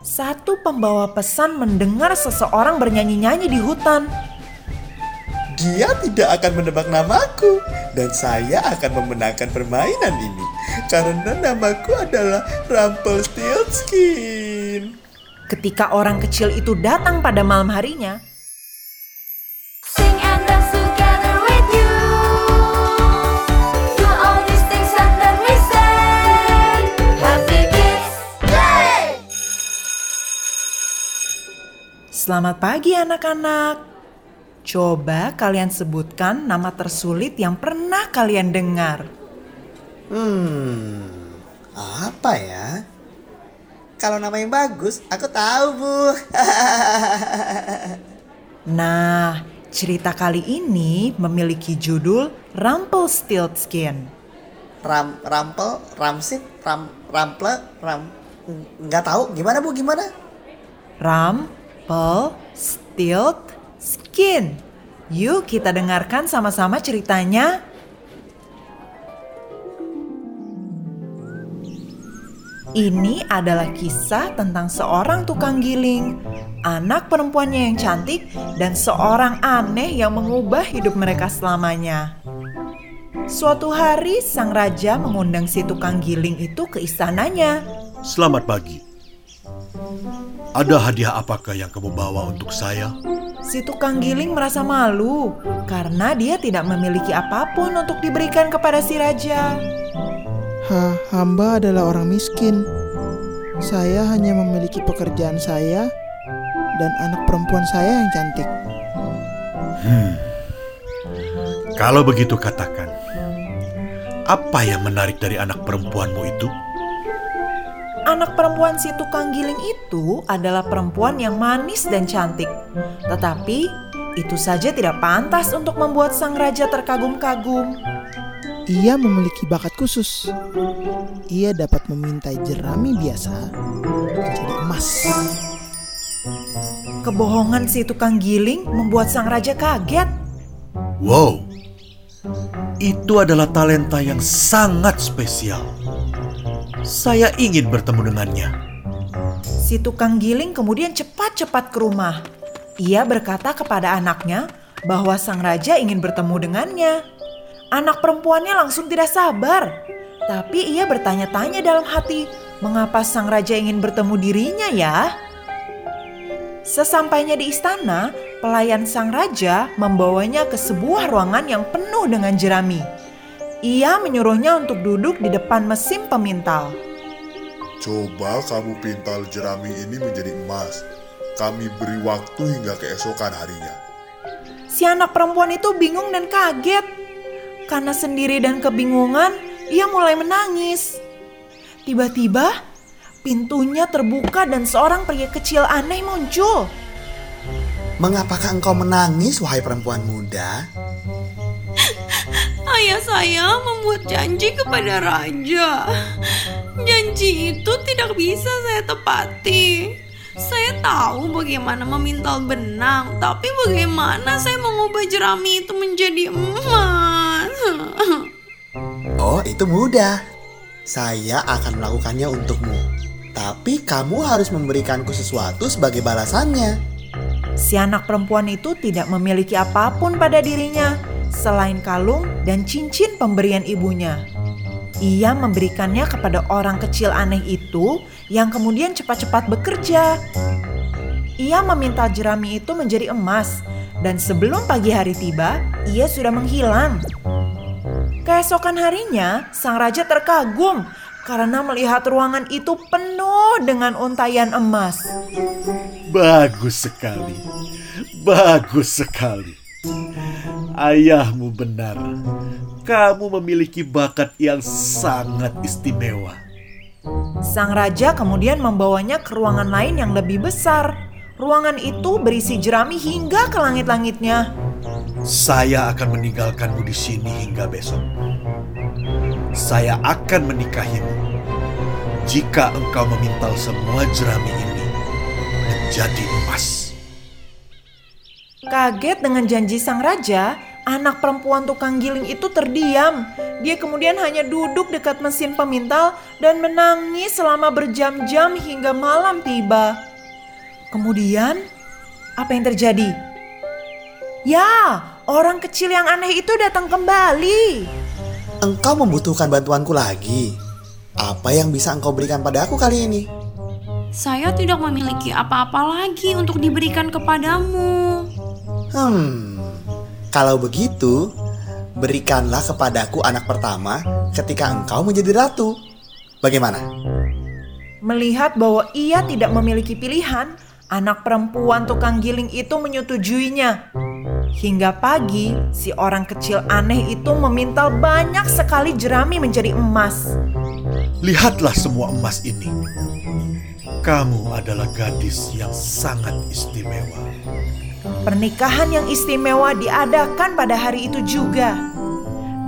Satu pembawa pesan mendengar seseorang bernyanyi-nyanyi di hutan. Dia tidak akan menebak namaku dan saya akan memenangkan permainan ini karena namaku adalah Rumpelstiltskin. Ketika orang kecil itu datang pada malam harinya, Selamat pagi anak-anak. Coba kalian sebutkan nama tersulit yang pernah kalian dengar. Hmm, apa ya? Kalau nama yang bagus, aku tahu, Bu. Nah, cerita kali ini memiliki judul Rumpelstiltskin. Ram, rampel, ramsit, ram, rample, ram, nggak tahu. Gimana, Bu? Gimana? Rumpelstiltskin. Yuk kita dengarkan sama-sama ceritanya. Ini adalah kisah tentang seorang tukang giling, anak perempuannya yang cantik, dan seorang aneh yang mengubah hidup mereka selamanya. Suatu hari, sang raja mengundang si tukang giling itu ke istananya. Selamat pagi. Ada hadiah apakah yang kamu bawa untuk saya? Si tukang giling merasa malu karena dia tidak memiliki apa pun untuk diberikan kepada si raja. Ha, hamba adalah orang miskin. Saya hanya memiliki pekerjaan saya dan anak perempuan saya yang cantik. Kalau begitu katakan, apa yang menarik dari anak perempuanmu itu? Anak perempuan si tukang giling itu adalah perempuan yang manis dan cantik. Tetapi itu saja tidak pantas untuk membuat sang raja terkagum-kagum. Ia memiliki bakat khusus. Ia dapat memintai jerami biasa menjadi emas. Kebohongan si tukang giling membuat sang raja kaget. Wow, itu adalah talenta yang sangat spesial. Saya ingin bertemu dengannya. Si tukang giling kemudian cepat-cepat ke rumah. Ia berkata kepada anaknya bahwa sang raja ingin bertemu dengannya. Anak perempuannya langsung tidak sabar. Tapi ia bertanya-tanya dalam hati, mengapa sang raja ingin bertemu dirinya ya? Sesampainya di istana, pelayan sang raja membawanya ke sebuah ruangan yang penuh dengan jerami. Ia menyuruhnya untuk duduk di depan mesin pemintal. Coba kamu pintal jerami ini menjadi emas. Kami beri waktu hingga keesokan harinya. Si anak perempuan itu bingung dan kaget. Karena sendiri dan kebingungan, ia mulai menangis. Tiba-tiba, pintunya terbuka dan seorang pria kecil aneh muncul. Mengapakah engkau menangis, wahai perempuan muda? Ayah saya membuat janji kepada raja. Janji itu tidak bisa saya tepati. Saya tahu bagaimana memintal benang, tapi bagaimana saya mengubah jerami itu menjadi emas? Oh, itu mudah. Saya akan melakukannya untukmu. Tapi kamu harus memberikanku sesuatu sebagai balasannya. Si anak perempuan itu tidak memiliki apa pun pada dirinya selain kalung dan cincin pemberian ibunya. Ia memberikannya kepada orang kecil aneh itu yang kemudian cepat-cepat bekerja. Ia meminta jerami itu menjadi emas dan sebelum pagi hari tiba, ia sudah menghilang. Keesokan harinya, sang raja terkagum karena melihat ruangan itu penuh dengan untayan emas. Bagus sekali. Bagus sekali. Ayahmu benar. Kamu memiliki bakat yang sangat istimewa. Sang raja kemudian membawanya ke ruangan lain yang lebih besar. Ruangan itu berisi jerami hingga ke langit-langitnya. Saya akan meninggalkanmu di sini hingga besok. Saya akan menikahimu jika engkau memintal semua jerami ini menjadi emas. Kaget dengan janji sang raja, anak perempuan tukang giling itu terdiam. Dia kemudian hanya duduk dekat mesin pemintal dan menangis selama berjam-jam hingga malam tiba. Kemudian, apa yang terjadi? Ya, orang kecil yang aneh itu datang kembali. Engkau membutuhkan bantuanku lagi. Apa yang bisa engkau berikan padaku kali ini? Saya tidak memiliki apa-apa lagi untuk diberikan kepadamu. Hmm, kalau begitu, berikanlah kepadaku anak pertama ketika engkau menjadi ratu. Bagaimana? Melihat bahwa ia tidak memiliki pilihan, anak perempuan tukang giling itu menyetujuinya. Hingga pagi, si orang kecil aneh itu memintal banyak sekali jerami menjadi emas. Lihatlah semua emas ini. Kamu adalah gadis yang sangat istimewa. Pernikahan yang istimewa diadakan pada hari itu juga.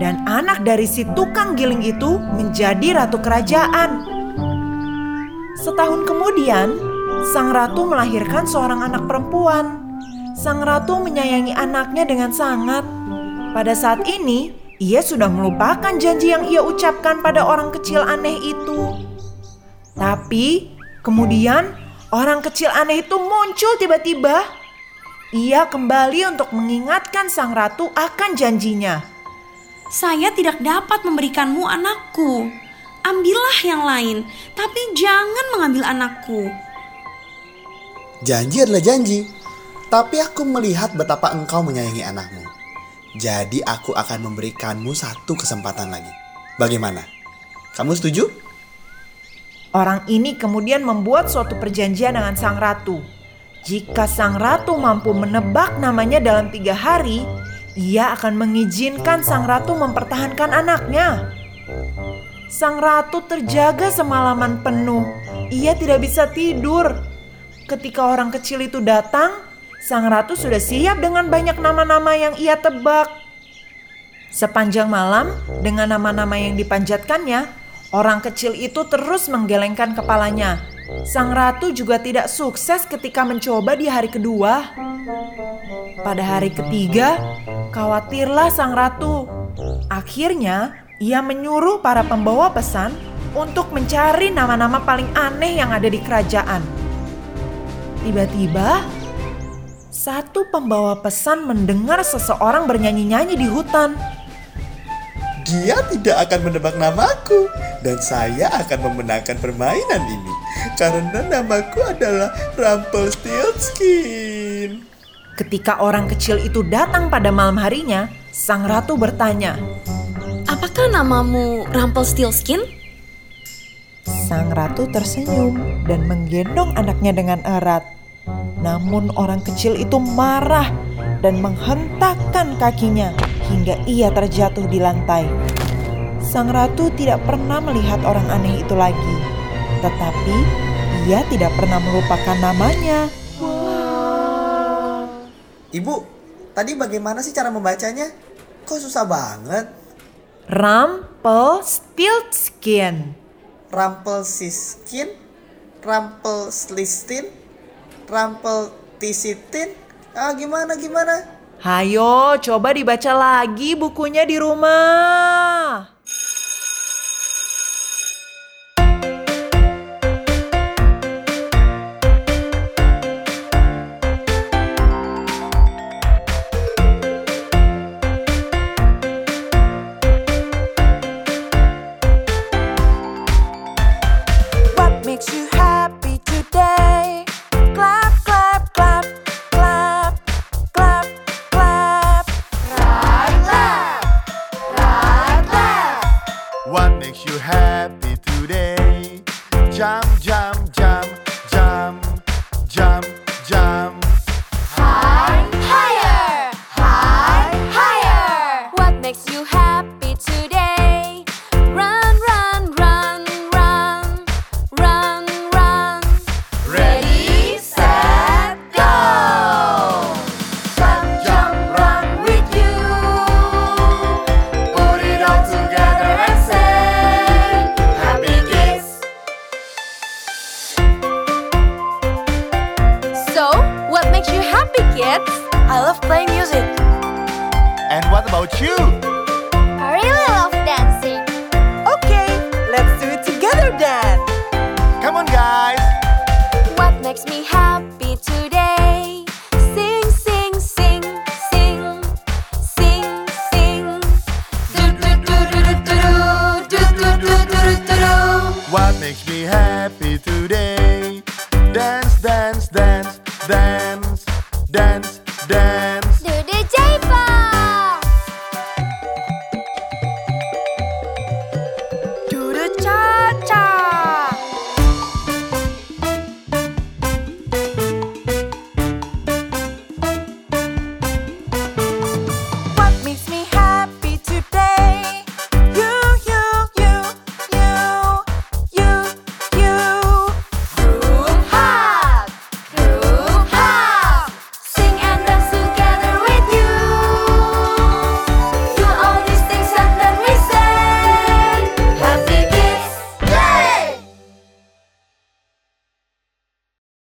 Dan anak dari si tukang giling itu menjadi ratu kerajaan. Setahun kemudian, sang ratu melahirkan seorang anak perempuan. Sang ratu menyayangi anaknya dengan sangat. Pada saat ini, ia sudah melupakan janji yang ia ucapkan pada orang kecil aneh itu. Tapi kemudian orang kecil aneh itu muncul tiba-tiba. Ia kembali untuk mengingatkan sang ratu akan janjinya. Saya tidak dapat memberikanmu anakku. Ambillah yang lain, tapi jangan mengambil anakku. Janji adalah janji, tapi aku melihat betapa engkau menyayangi anakmu. Jadi aku akan memberikanmu satu kesempatan lagi. Bagaimana? Kamu setuju? Orang ini kemudian membuat suatu perjanjian dengan sang ratu. Jika sang ratu mampu menebak namanya dalam tiga hari, ia akan mengizinkan sang ratu mempertahankan anaknya. Sang ratu terjaga semalaman penuh. Ia tidak bisa tidur. Ketika orang kecil itu datang, sang ratu sudah siap dengan banyak nama-nama yang ia tebak. Sepanjang malam, dengan nama-nama yang dipanjatkannya, orang kecil itu terus menggelengkan kepalanya. Sang ratu juga tidak sukses ketika mencoba di hari kedua. Pada hari ketiga, khawatirlah sang ratu. Akhirnya, ia menyuruh para pembawa pesan untuk mencari nama-nama paling aneh yang ada di kerajaan. Tiba-tiba, satu pembawa pesan mendengar seseorang bernyanyi-nyanyi di hutan. Dia tidak akan menebak namaku dan saya akan memenangkan permainan ini karena namaku adalah Rumpelstiltskin. Ketika orang kecil itu datang pada malam harinya, sang ratu bertanya. Apakah namamu Rumpelstiltskin? Sang ratu tersenyum dan menggendong anaknya dengan erat. Namun orang kecil itu marah dan menghentakkan kakinya hingga ia terjatuh di lantai. Sang ratu tidak pernah melihat orang aneh itu lagi, tetapi ia tidak pernah melupakan namanya. Ibu, tadi bagaimana sih cara membacanya? Kok susah banget? Rumpelstiltskin. Rumpelstiltskin, Rumpelstiltskin, Rumpeltisitin. Ah, gimana gimana? Hayo, coba dibaca lagi bukunya di rumah.